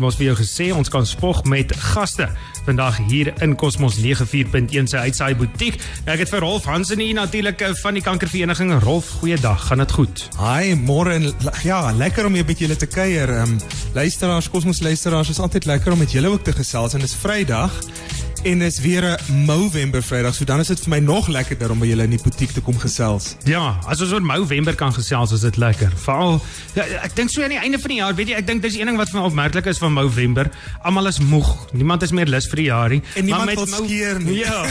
Ons vir jou gesê ons kan spog met gaste vandag hier in Cosmos 94.1 se uitsaai butiek. Ek het vir Rolf Hansen hier natuurlik eh, van die kankervereniging. Rolf, goeiedag. Gaan dit goed? Hi, môre en ja, lekker om hier met julle te kuier. Ehm um, luisteraars, Cosmos luisteraars, is altyd lekker om met julle ook te gesels en dis Vrydag en dis weer 'n Movember Vrydag. So dan is dit vir my nog lekkerder om by julle in die butiek te kom gesels. Ja, as ons oor Movember kan gesels, is dit lekker. Veral ja, ek dink so aan die einde van die jaar, weet jy, ek dink dis een ding wat vir my opmerklik is van Movember. Almal is moeg. Niemand is meer lus vir die jaar nie. En niemand wil skeer nie. Ja.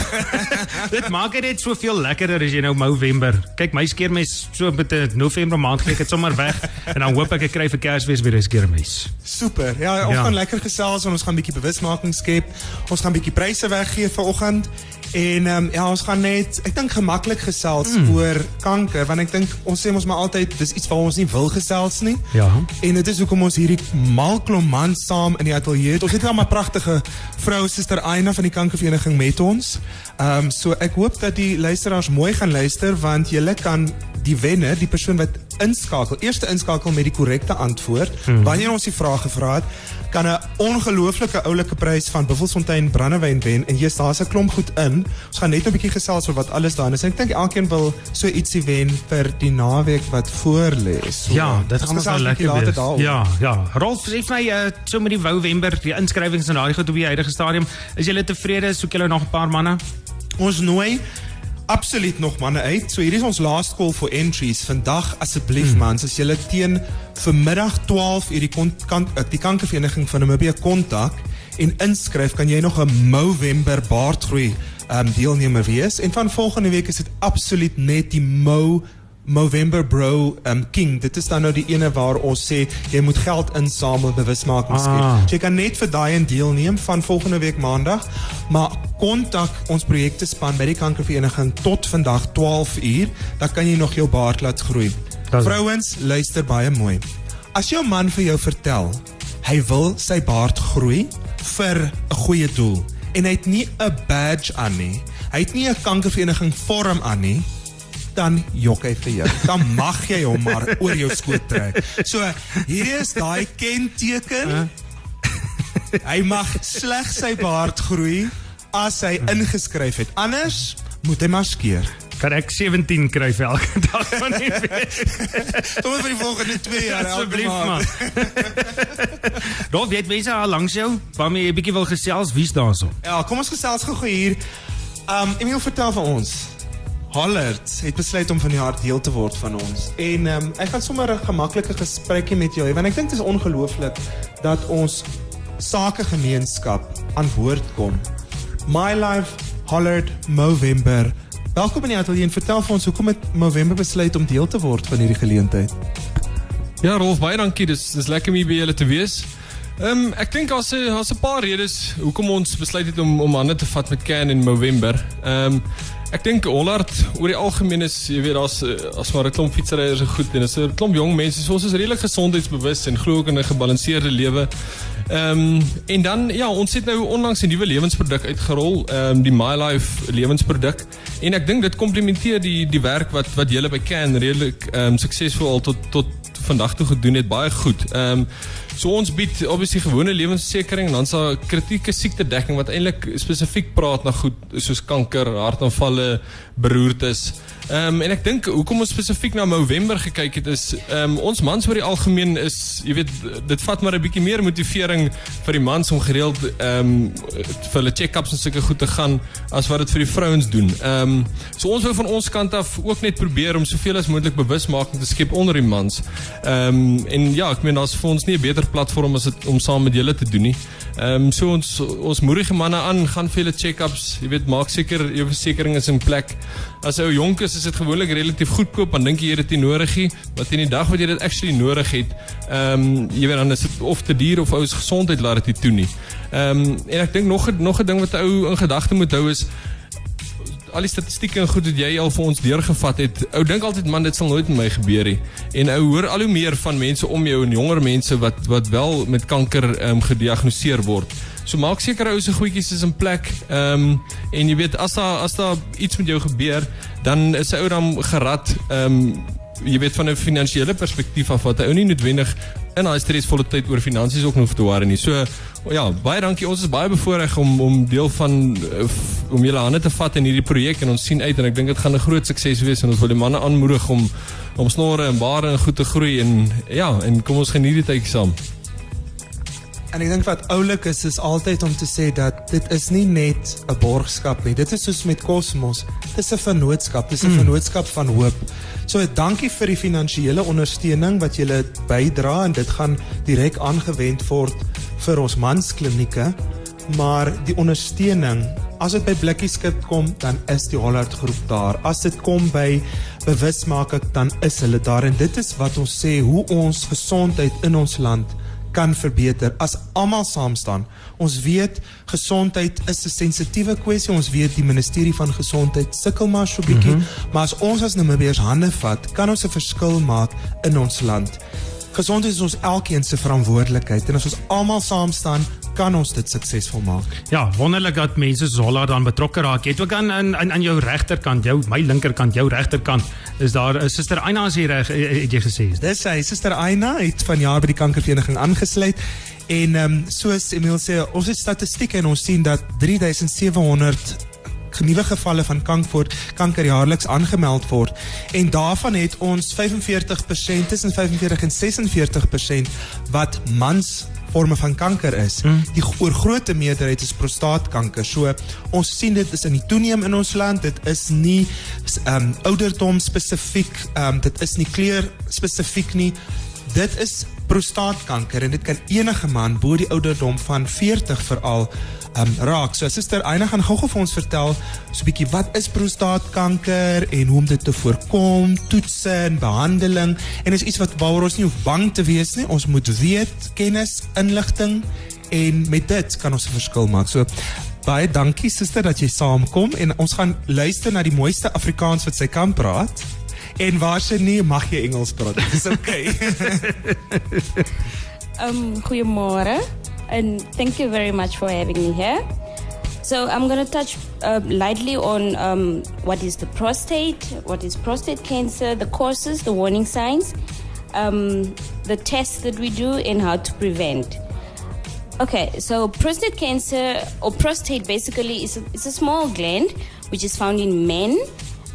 dit maak dit net soveel lekkerder as jy nou Movember. Kyk, my skeermes so met 'n November maand ek dit sommer weg en dan hoop ek ek kry vir Kersfees weer 'n skeermes. Super. Ja, ons Ja. gaan lekker gesels en ons gaan 'n bietjie bewusmaking skep. Ons gaan 'n bietjie pryse weggee vanoggend. En ehm um, ja, ons gaan net ek dink gemaklik gesels mm. oor kanker want ek dink ons sê ons maar altyd dis iets waar ons nie wil gesels nie. Ja. En dit is hoekom ons hierdie malklom man saam in die ateljee het. Ons het 'n maar pragtige vrou suster Aina van die kankervereniging met ons. Ehm um, so ek hoop dat die luisteraars mooi gaan luister want julle kan die wenner, die persoon wat inskakel, eerste inskakel met die korrekte antwoord, hmm. wanneer ons die vraag gevra het, kan 'n ongelooflike oulike prys van Buffelsfontein brandewyn wen en jy's daar's 'n klomp goed in. Ons gaan net 'n bietjie gesels oor wat alles daarin is. En ek dink elkeen wil so ietsie wen vir die naweek wat voorlê. So, Ja, dit gaan ons bietjie lekker wees. Ja, ja. Rolf sê vir my uh, so met die Movember, die inskrywings en daai goed op die huidige stadium, is julle tevrede? Soek julle nog 'n paar manne? Ons nooi absoluut nog manne uit. So hier is ons last call for entries. Vandag asseblief hmm. mans, as julle teen vanmiddag 12 uur die kon, kan, eh, die kankervereniging van Namibia kontak en inskryf, kan jy nog 'n Movember baardgroei um, deelnemer wees. En van volgende week is dit absoluut net die Mo Movember Bro um, King. Dit is dan nou die ene waar ons sê jy moet geld insamel, bewusmaking skep. Ah. So jy kan net vir daai en deelneem van volgende week maandag, maar kontak ons projekte span by die kankervereniging tot vandag 12 uur, dan kan jy nog jou baard laat groei. Vrouens, luister baie mooi. As jou man vir jou vertel hy wil sy baard groei vir 'n goeie doel en hy het nie 'n badge aan nie, hy het nie 'n kankervereniging vorm aan nie, dan jok hy vir jou. Dan mag jy hom maar oor jou skoot trek. So, hier is daai kenteken. Hy mag slegs sy baard groei as hy ingeskryf het. Anders moet hy maar skeer. Kan ek 17 kry vir elke dag van die week? Tot vir die volgende 2 jaar Asseblief man. Rolf, weet mense al langs jou waarmee jy 'n bietjie wil gesels? Wie's daarso? Ja, kom ons gesels gou hier. Um Emil vertel vir ons. Hollard het besluit om van die jaar deel te word van ons. En um ek gaan sommer 'n gemaklike gesprekkie met jou hê want ek dink dit is ongelooflik dat ons sakegemeenskap aan boord kom. My Life Hollard Movember. Welkom in die ateljee en vertel vir ons hoekom het Movember besluit om deel te word van hierdie geleentheid. Ja, Rolf, baie dankie. Dis dis lekker om hier by julle te wees. Ehm um, ek dink daar's 'n daar's 'n paar redes hoekom ons besluit het om om hande te vat met Can in November. Ehm um, ek dink Hollard oor die algemeen is, jy weet, daar's as maar 'n klomp fietsryers is goed en dis 'n klomp jong mense. So ons is redelik gesondheidsbewus en glo ook in 'n gebalanseerde lewe. Ehm um, en dan ja, ons het nou onlangs 'n nuwe lewensproduk uitgerol, ehm um, die My Life lewensproduk. En ek dink dit komplementeer die die werk wat wat julle by Can redelik ehm um, suksesvol tot tot vandag toe gedoen het baie goed. Ehm um, so ons bied obviously gewone lewensversekering en dan's daar kritieke siektedekking wat eintlik spesifiek praat na goed soos kanker, hartaanvalle, beroertes. Ehm um, en ek dink hoekom ons spesifiek na November gekyk het is ehm um, ons mans oor die algemeen is jy weet dit vat maar 'n bietjie meer motivering vir die mans om gereeld ehm um, vir hulle check-ups en sulke goed te gaan as wat dit vir die vrouens doen. Ehm um, so ons wou van ons kant af ook net probeer om soveel as moontlik bewusmaking te skep onder die mans. Ehm um, en ja, ek meen daar's vir ons nie 'n beter platform as dit om saam met julle te doen nie. Ehm um, so ons ons moedige manne aan, gaan vir hulle check-ups, jy weet, maak seker jou versekerings is in plek. As jy jonk is, is dit gewoonlik relatief goedkoop, dan dink jy jy dit nie nodig nie, maar teen die dag wat jy dit actually nodig het, ehm um, jy weet dan is dit of te duur of ou se gesondheid laat dit nie toe nie. Ehm um, en ek dink nog nog 'n ding wat 'n ou in gedagte moet hou is al die statistieke en goed wat jy al vir ons deurgevat het. Ou dink altyd man dit sal nooit met my gebeur nie. En ou hoor al hoe meer van mense om jou en jonger mense wat wat wel met kanker ehm um, gediagnoseer word. So maak seker ou se goedjies is in plek. Ehm um, en jy weet as daar as daar iets met jou gebeur, dan is 'n ou dan gerad ehm um, jy weet van 'n finansiële perspektief af wat hy ou nie noodwendig in daai stresvolle tyd oor finansies ook hoef te worry nie. So ja, baie dankie. Ons is baie bevoorreg om om deel van uh, om julle hande te vat in hierdie projek en ons sien uit en ek dink dit gaan 'n groot sukses wees en ons wil die manne aanmoedig om om snore en bare en goed te groei en ja, en kom ons geniet die tyd saam. En ek dink wat oulik is is altyd om te sê dat dit is nie net 'n borgskap nie. Dit is soos met Cosmos. Dit is 'n vennootskap, dit is 'n mm. vennootskap van hoop. So dankie vir die finansiële ondersteuning wat julle bydra en dit gaan direk aangewend word vir ons mansklinieke. Maar die ondersteuning, as dit by blikkieskip kom, dan is die Hollard groep daar. As dit kom by bewusmaking, dan is hulle daar en dit is wat ons sê hoe ons gesondheid in ons land kan verbeter as almal saam staan. Ons weet gesondheid is 'n sensitiewe kwessie. Ons weet die ministerie van gesondheid sukkel maar so bietjie, mm -hmm. maar as ons as Namibiërs hande vat, kan ons 'n verskil maak in ons land. Gesondheid is ons elkeen se verantwoordelikheid en as ons almal saam staan, kan ons dit suksesvol maak. Ja, wonderlik dat mense soos Holla dan betrokke raak. Jy het ook aan aan aan, jou regterkant, jou my linkerkant, jou regterkant, is daar Suster Aina as jy reg eh, het jy gesê. Dis hy, Suster Aina het vanjaar by die kankervereniging aangesluit. En ehm um, soos Emil sê, ons het statistieke en ons sien dat 3700 nuwe gevalle van kanker kanker jaarliks aangemeld word en daarvan het ons 45% tussen 45 en 46% wat mans forme van kanker is. Hmm. Die oorgrootste meerderheid is prostaatkanker. So ons sien dit is in die toeneem in ons land. Dit is nie ehm um, ouderdom spesifiek, ehm um, dit is nie kleur spesifiek nie. Dit is prostaatkanker en dit kan enige man bo die ouderdom van 40 veral um, raak. So Suster Aina gaan gou-gou vir ons vertel so 'n bietjie wat is prostaatkanker en hoe om dit te voorkom, toetse en behandeling en is iets wat waaroor ons nie hoef bang te wees nie. Ons moet weet, kennis, inligting en met dit kan ons 'n verskil maak. So baie dankie Suster dat jy saamkom en ons gaan luister na die mooiste Afrikaans wat sy kan praat. En waar sy nie mag jy Engels praat. Dis okay. um goeiemôre and thank you very much for having me here. So I'm going to touch uh, lightly on um, what is the prostate, what is prostate cancer, the causes, the warning signs, um, the tests that we do, and how to prevent. Okay, so prostate cancer or prostate basically is a, it's a small gland which is found in men,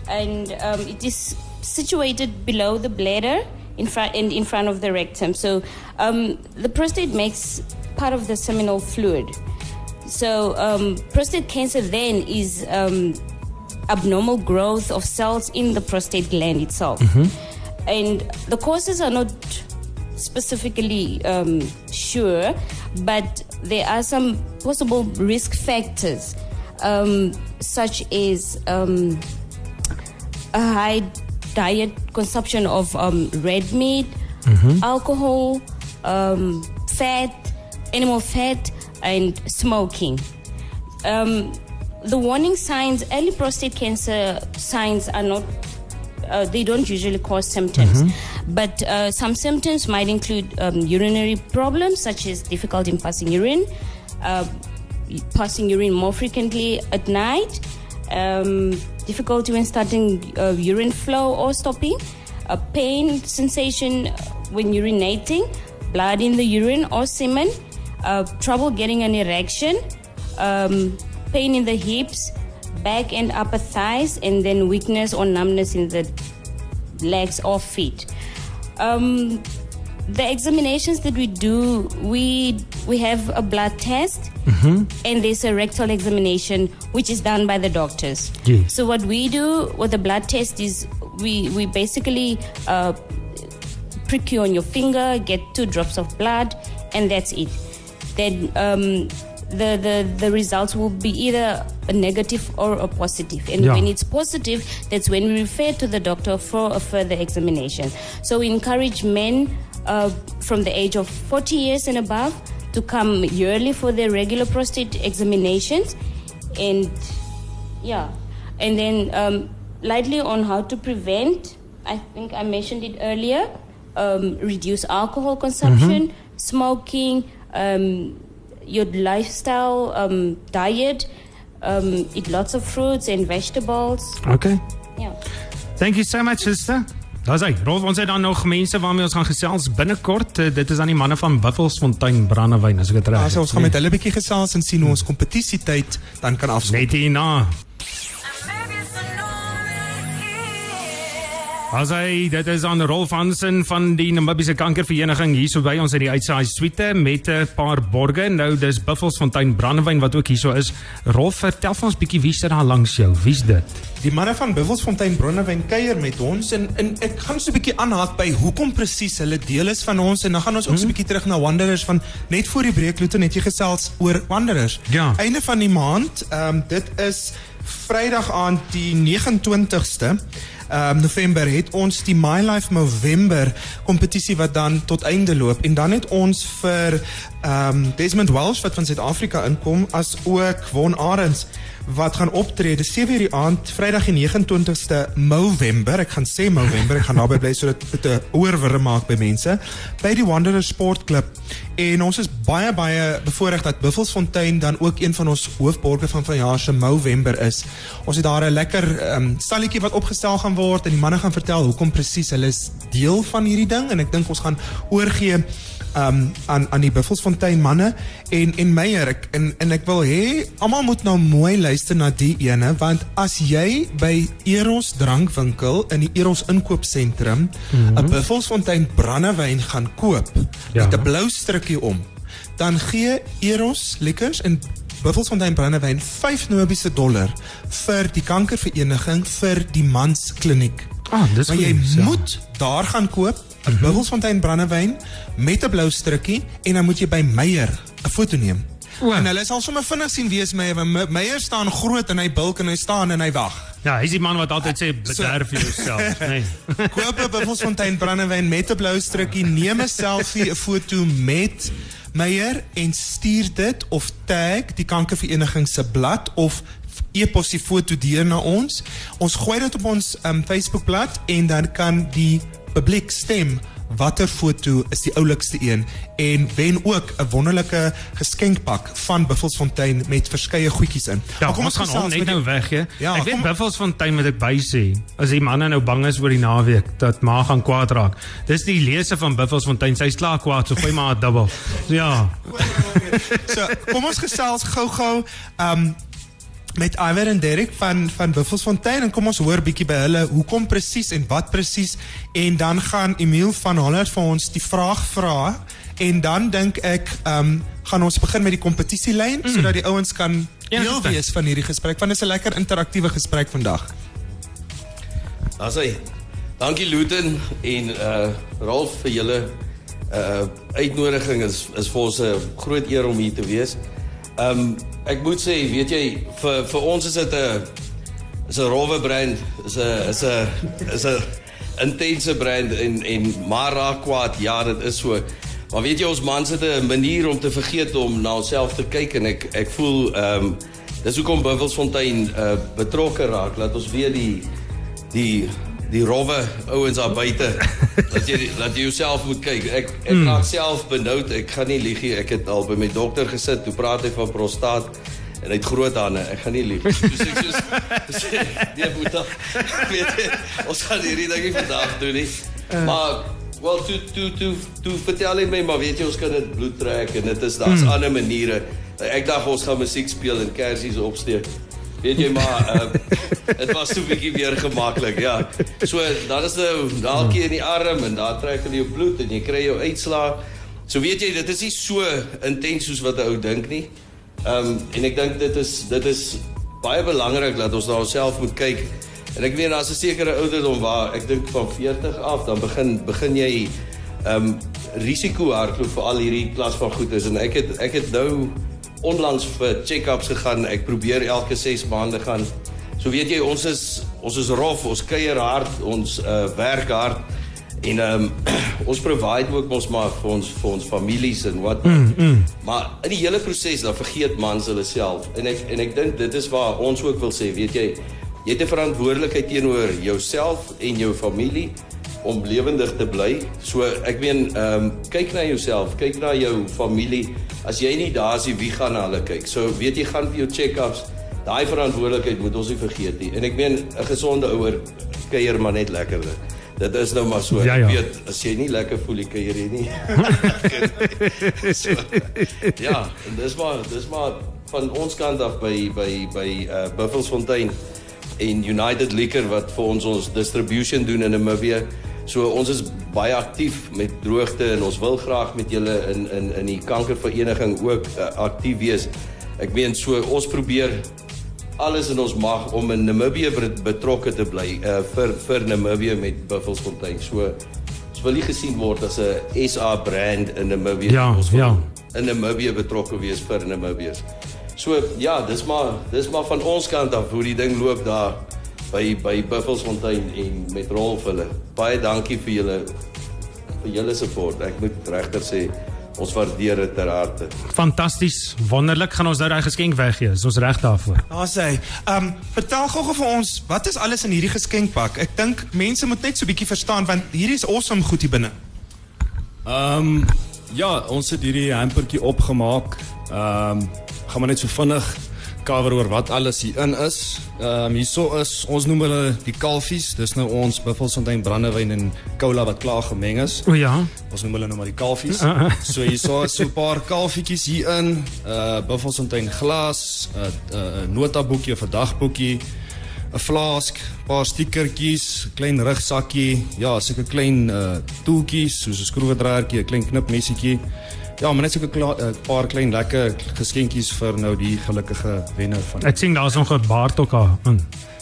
and um, it is situated below the bladder in front and in front of the rectum. So um, the prostate makes part of the seminal fluid. So, um, prostate cancer then is um, abnormal growth of cells in the prostate gland itself. Mm-hmm. And the causes are not specifically um, sure, but there are some possible risk factors, um, such as um, a high diet consumption of um, red meat, mm-hmm. alcohol, fat, animal fat, and smoking. Um, the warning signs, early prostate cancer signs are not, uh, they don't usually cause symptoms. Mm-hmm. But uh, some symptoms might include um, urinary problems, such as difficulty in passing urine, uh, passing urine more frequently at night, um, difficulty when starting uh, urine flow or stopping, a pain sensation when urinating, blood in the urine or semen, uh, trouble getting an erection, um, pain in the hips, back and upper thighs, and then weakness or numbness in the legs or feet. Um, the examinations that we do, we we have a blood test, mm-hmm. and there's a rectal examination, which is done by the doctors. Yes. So what we do with the blood test is we we basically uh, prick you on your finger, get two drops of blood, and that's it then um, the, the, the results will be either a negative or a positive. And yeah. when it's positive, that's when we refer to the doctor for a further examination. So we encourage men uh, from the age of 40 years and above to come yearly for their regular prostate examinations. And yeah, and then um, lightly on how to prevent, I think I mentioned it earlier, um, reduce alcohol consumption, mm-hmm. smoking, um, your lifestyle, um, diet, um, eat lots of fruits and vegetables. Okay. Yeah. Thank you so much, sister. Daar's hy. Rolf, ons het dan nog mense waarmee ons gaan gesels binnekort. Uh, dit is aan die manne van Buffelsfontein Brandewyn, as ek dit reg Ja, so ons gaan met hulle 'n bietjie gesels en sien hoe ons kompetisietyd dan kan afskop. Net hierna. As hy, dit is aan Rolf Hansen van die Namibiese Kankervereniging hierso by ons in die uitsaai suite met 'n paar borge. Nou dis Buffelsfontein Brandewyn wat ook hierso is. Rolf, vertel vir ons bietjie wie sit daar langs jou? Wie's dit? Die manne van Buffelsfontein Bronnewyn kuier met ons en, en ek gaan so 'n bietjie aanhaak by hoekom presies hulle deel is van ons en dan gaan ons ook so 'n bietjie terug na Wanderers van net voor die breekloete net jy gesels oor Wanderers. Ja. Einde van die maand, ehm um, dit is Vrydag aand die 29ste um, November het ons die My Life November kompetisie wat dan tot einde loop. En dan het ons vir um, Desmond Welsh wat van Suid-Afrika inkom as ook Won Arends wat gaan optree. Dis 7 uur die aand Vrydag die 29ste November. Ek gaan sê November ek gaan naby bly sodat dit 'n oorwurm maak by mense. By die Wanderers Sportklub en ons is baie baie bevoorreg dat Buffelsfontein dan ook een van ons hoofborge van vanjaar se November is. Ons het daar 'n lekker um, stalletjie wat opgestel gaan word en die manne gaan vertel hoekom presies hulle is deel van hierdie ding. En ek dink ons gaan oorgee um, aan aan die Buffelsfontein manne en en Meyer ek en en ek wil hê almal moet nou mooi luister na die ene want as jy by Eros drankwinkel in die Eros inkoopsentrum 'n mm -hmm. Buffelsfontein brandewyn gaan koop Ja. met 'n blou strukkie om dan gee Eros lekkers en Buffelsfontein brandewyn 5 Namibiese dollar vir die kankervereniging vir die manskliniek. Ah, dis Maar jy goed, ja. moet daar gaan koop 'n Buffelsfontein brandewyn met 'n blou strukkie en dan moet jy by Meyer 'n foto neem. O. En hulle sal sommer vinnig sien wie is Meyer. want Me- Meyer staan groot en hy bulk en hy staan en hy wag. Ja, hy's die man wat altyd sê bederf jouself, nee. Koop 'n Buffelsfontein brandewyn met 'n blou strukkie, neem 'n selfie, 'n foto met Meyer en stuur dit of tag die kankervereniging se blad of e-pos die foto deur na ons. Ons gooi dit op ons um, Facebookblad en dan kan die publiek stem watter foto is die oulikste een en wen ook 'n wonderlike geskenkpak van Buffelsfontein met verskeie goedjies in. Ja, Maar kom ons gaan gesels hom net met die- nou weg, hè. Ja, ek weet kom- Buffelsfontein moet ek by sê. As die manne nou bang is oor die naweek dat ma gaan kwaad raak. Dis die lese van Buffelsfontein. Sy's klaar kwaad, so gooi maar 'n dubbel. So, ja. So, kom ons gesels gou-gou um met Iwer en Derek van van Buffelsfontein en kom ons hoor bietjie by hulle hoekom presies en wat presies en dan gaan Emil van Hollert vir ons die vraag vra en dan dink ek um gaan ons begin met die kompetisielyn mm. sodat die ouens kan Enige deel wees van hierdie gesprek want dit is 'n lekker interaktiewe gesprek vandag. Daar's hy. Dankie Luton en uh Rolf vir julle uh uitnodiging is is vir ons 'n groot eer om hier te wees. Um ek moet sê, weet jy, vir vir ons is dit 'n is 'n rowwe brand, is 'n is 'n is 'n intense brand en en maar raak kwaad. Ja, dit is so. Maar weet jy ons mans het 'n manier om te vergeet om na onsself te kyk en ek ek voel um dis hoekom Buffelsfontein uh betrokke raak. Laat ons weer die die die rowwe ouens daar buite dat jy dat jy jouself moet kyk. Ek ek mm. raak self benoud. Ek gaan nie lieg nie. Ek het al by my dokter gesit. Toe praat hy van prostaat en hy het groot hande. Ek gaan nie lieg. sê ek soos moet dan weet jy ons gaan hierdie ding nie vandag doen nie. Maar wel toe toe toe toe vertel hy my maar weet jy ons kan dit bloed trek en dit is daar's mm. ander maniere. Ek dink ons gaan musiek speel en kersies opsteek. Weet jy maar uh, dit was so 'n bietjie weer gemaklik, ja. So dan is nou dalkie in die arm en daar trek hulle jou bloed en jy kry jou uitslaa. So weet jy dit is nie so intens soos wat 'n ou dink nie. Ehm um, en ek dink dit is dit is baie belangrik dat ons na onsself moet kyk. En ek weet daar's 'n sekere ouderdom waar ek dink van 40 af dan begin begin jy ehm um, risiko hardloop vir al hierdie klas van goedes en ek het ek het nou onlangs vir check-ups gegaan. Ek probeer elke 6 maande gaan. So weet jy, ons is ons is rof, ons kuier hard, ons uh, werk hard en um, ons provide ook ons maar vir ons vir ons families en wat. Mm, mm. Maar in die hele proses dan vergeet mans hulle self. En ek en ek dink dit is waar ons ook wil sê, weet jy, jy het 'n verantwoordelikheid teenoor jouself en jou familie om lewendig te bly. So ek meen, ehm um, kyk na jouself, kyk na jou familie. As jy nie daar is nie, wie gaan na hulle kyk? So weet jy gaan vir jou check-ups. Daai verantwoordelikheid moet ons nie vergeet nie. En ek meen 'n gesonde ouer kuier maar net lekkerder. dit is nou maar so. Ja, ja. Ek weet as jy nie lekker voel ek kuier hier nie. so, ja, en dis maar dis maar van ons kant af by by by uh, Buffelsfontein en United Liquor wat vir ons ons distribution doen in Namibië. So ons is baie aktief met droogte en ons wil graag met julle in in in die kankervereniging ook uh, aktief wees. Ek meen so ons probeer alles in ons mag om in Namibië betrokke te bly uh, vir vir Namibië met Buffelsfontein. So ons wil nie gesien word as 'n SA brand in Namibië. Ja, ons wil ja. in Namibië betrokke wees vir Namibiërs. So ja, dis maar dis maar van ons kant af hoe die ding loop daar by by Buffelsfontein en met Rolf hulle. Baie dankie vir julle vir julle support. Ek moet regter sê ons waardeer dit ter harte. Fantasties, wonderlik. Gaan ons nou daai geskenk weggee? Is ons reg daarvoor? Daar sê, ehm um, vertel gou-gou vir ons, wat is alles in hierdie geskenkpak? Ek dink mense moet net so 'n bietjie verstaan want hierdie is awesome goed hier binne. Ehm um, ja, ons het hierdie hampertjie opgemaak. Ehm um, gaan maar net so vinnig cover oor wat alles hier in is. Ehm um, hierso is ons noem hulle die kalfies. Dis nou ons Buffelsfontein brandewyn en cola wat klaar gemeng is. O ja. Ons noem hulle nou maar die kalfies. Uh, uh. So hierso is so 'n paar kalfietjies hier in. Uh Buffelsfontein glas, 'n uh, uh, notaboekie of 'n dagboekie. 'n flask, paar stickertjies, klein rugsakkie, ja, sulke klein uh toeltjies soos 'n skroewedraertjie, 'n klein knipmessietjie. Ja, maar net so 'n uh, paar klein lekker geskenkies vir nou die gelukkige wenner van. Ek sien daar's nog 'n baard ook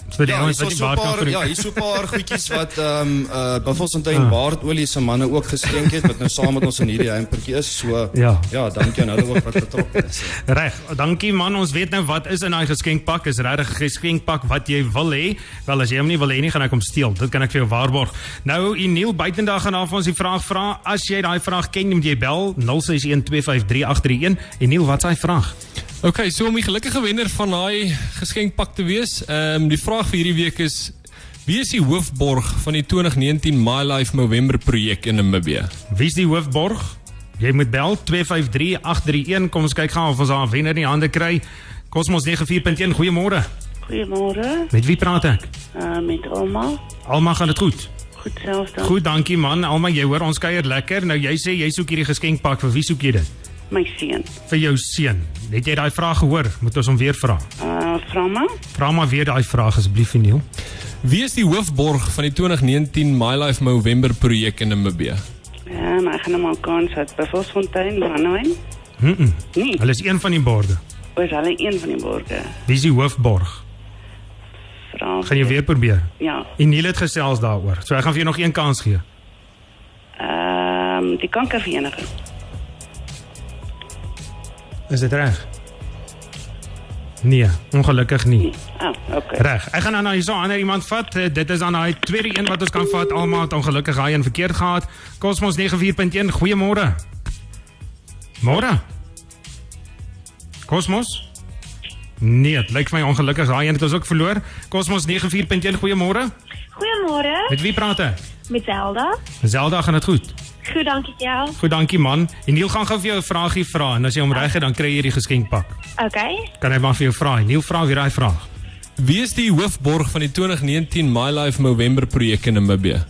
So die Ja, ouens hier wat die baard kan vir ja, hier is so 'n paar goedjies wat ehm um, uh Buffelsfontein Ah. baardolie se manne ook geskenk het wat nou saam met ons in hierdie hampertjie is. So Ja. ja, dankie aan hulle ook wat betrokke is. Reg, dankie man. Ons weet nou wat is in daai geskenkpak. Is regtig 'n geskenkpak wat jy wil hê. Wel as jy hom nie wil hê nie, gaan ek hom steel. Dit kan ek vir jou waarborg. Nou, Eniel Buitendag gaan af ons die vraag vra. As jy daai vraag ken, moet jy bel 0612533831. Eniel, wat is daai vraag? Okay, so om die gelukkige wenner van daai geskenkpak te wees, ehm um, die vraag vir hierdie week is wie is die hoofborg van die 2019 My Life November projek in Namibië? Wie is die hoofborg? Jy moet bel 253831. Kom ons kyk gou of ons daar 'n wenner in die hande kry. Cosmos 94.1. Goeiemôre. Goedemorgen, Met wie praat ek? uh, met Alma. Alma, gaan dit goed? Goed zelf dan. Goed, dankie man. Alma, jy hoor ons kuier lekker. Nou jy sê jy soek hierdie geskenkpak. Vir wie soek jy dit? Mijn zin. Vir jou seun. Het jy daai vraag gehoor? Moet ons hom weer vra? Uh, Frama. Vra maar weer daai vraag asseblief, Neil. Wie is die hoofborg van die 2019 My Life November projek in Namibië? Ja, maar ik ga hem al kans uit Buffelsfontein, Brandewijn. Mm -mm. Nee, Hulle is een van die borde. we zijn alleen één van die borgen. Wie is die hoofborg? Frans. Gaan jy weer probeer? Ja. En Neil het gesels daaroor. So ek gaan vir jou nog een kans gee. Um, die kankervereniging. Is dit reg? Nee, ongelukkig nie. Oh, oké. Reg. Ek gaan nou hierso ander iemand vat. Eh, Dit is dan daai tweede een wat ons kan vat. Almal het ongelukkig daai een verkeerd gehad. Cosmos 94.1. Goeiemôre. Môre. Cosmos? Nee, dit lyk vir my ongelukkig daai een het ons ook verloor. Cosmos 94.1. Goeiemôre. Goedemorgen, Met wie praat ek? met Zelda. Zelda, gaan dit goed? Goed, dank ik jou. Goed, dankie man. En Neil gaan gou vir jou 'n vraagie vra en as jy hom reg het, dan kry jy die geskenkpak. Oké, Kan hy maar vir jou vra. Neil vra weer daai vraag. Wie is die hoofborg van die 2019 My Life November projek in Namibië?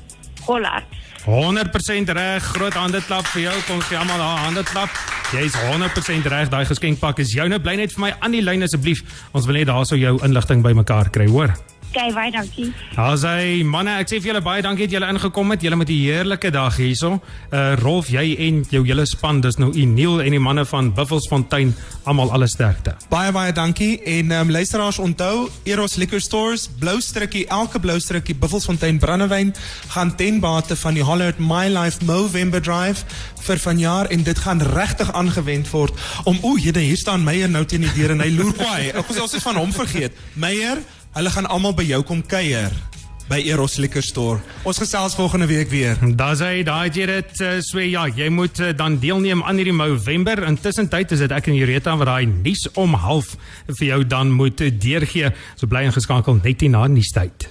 Hollard. 100% reg. Groot hande klap vir jou. Kom gee almal daar hande klap. Jy's 100% reg. Daai geskenkpak is joune. Bly net vir my aan die lyn asseblief. Ons wil net daarso jou inligting bymekaar kry, hoor. Oké, baie dankie. Daar's hy manne, ek sê vir julle baie dankie dat julle ingekom het. Julle met 'n heerlike dag hierso. Uh Rolf, jy en jou hele span, dis nou Eniel en die manne van Buffelsfontein, almal alle sterkte. Baie baie dankie en ehm um, luisteraars onthou Eros Liquor Stores blou strikkie elke blou strikkie Buffelsfontein brandewyn gaan ten bate van die Hollard My Life Movember Drive vir vanjaar en dit gaan regtig aangewend word om o, jene hier staan Meyer nou teen die deur en hy loer kwaai. Ek was alsi van hom vergeet. Meyer, hulle gaan almal by jou kom kuier by Eros Liquor Store. Ons gesels volgende week weer. Daar's hy, daai het jy dit uh, so ja, jy moet uh, dan deelneem aan hierdie November. Intussen tyd is dit ek en Jureta wat daai nuus om half vir jou dan moet uh, deurgee. So bly ingeskakel net hier na nuustyd.